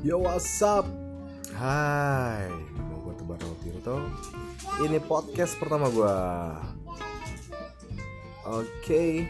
Yo what's up? Hai Nama gue Tebar Tirto Ini podcast pertama gue Oke.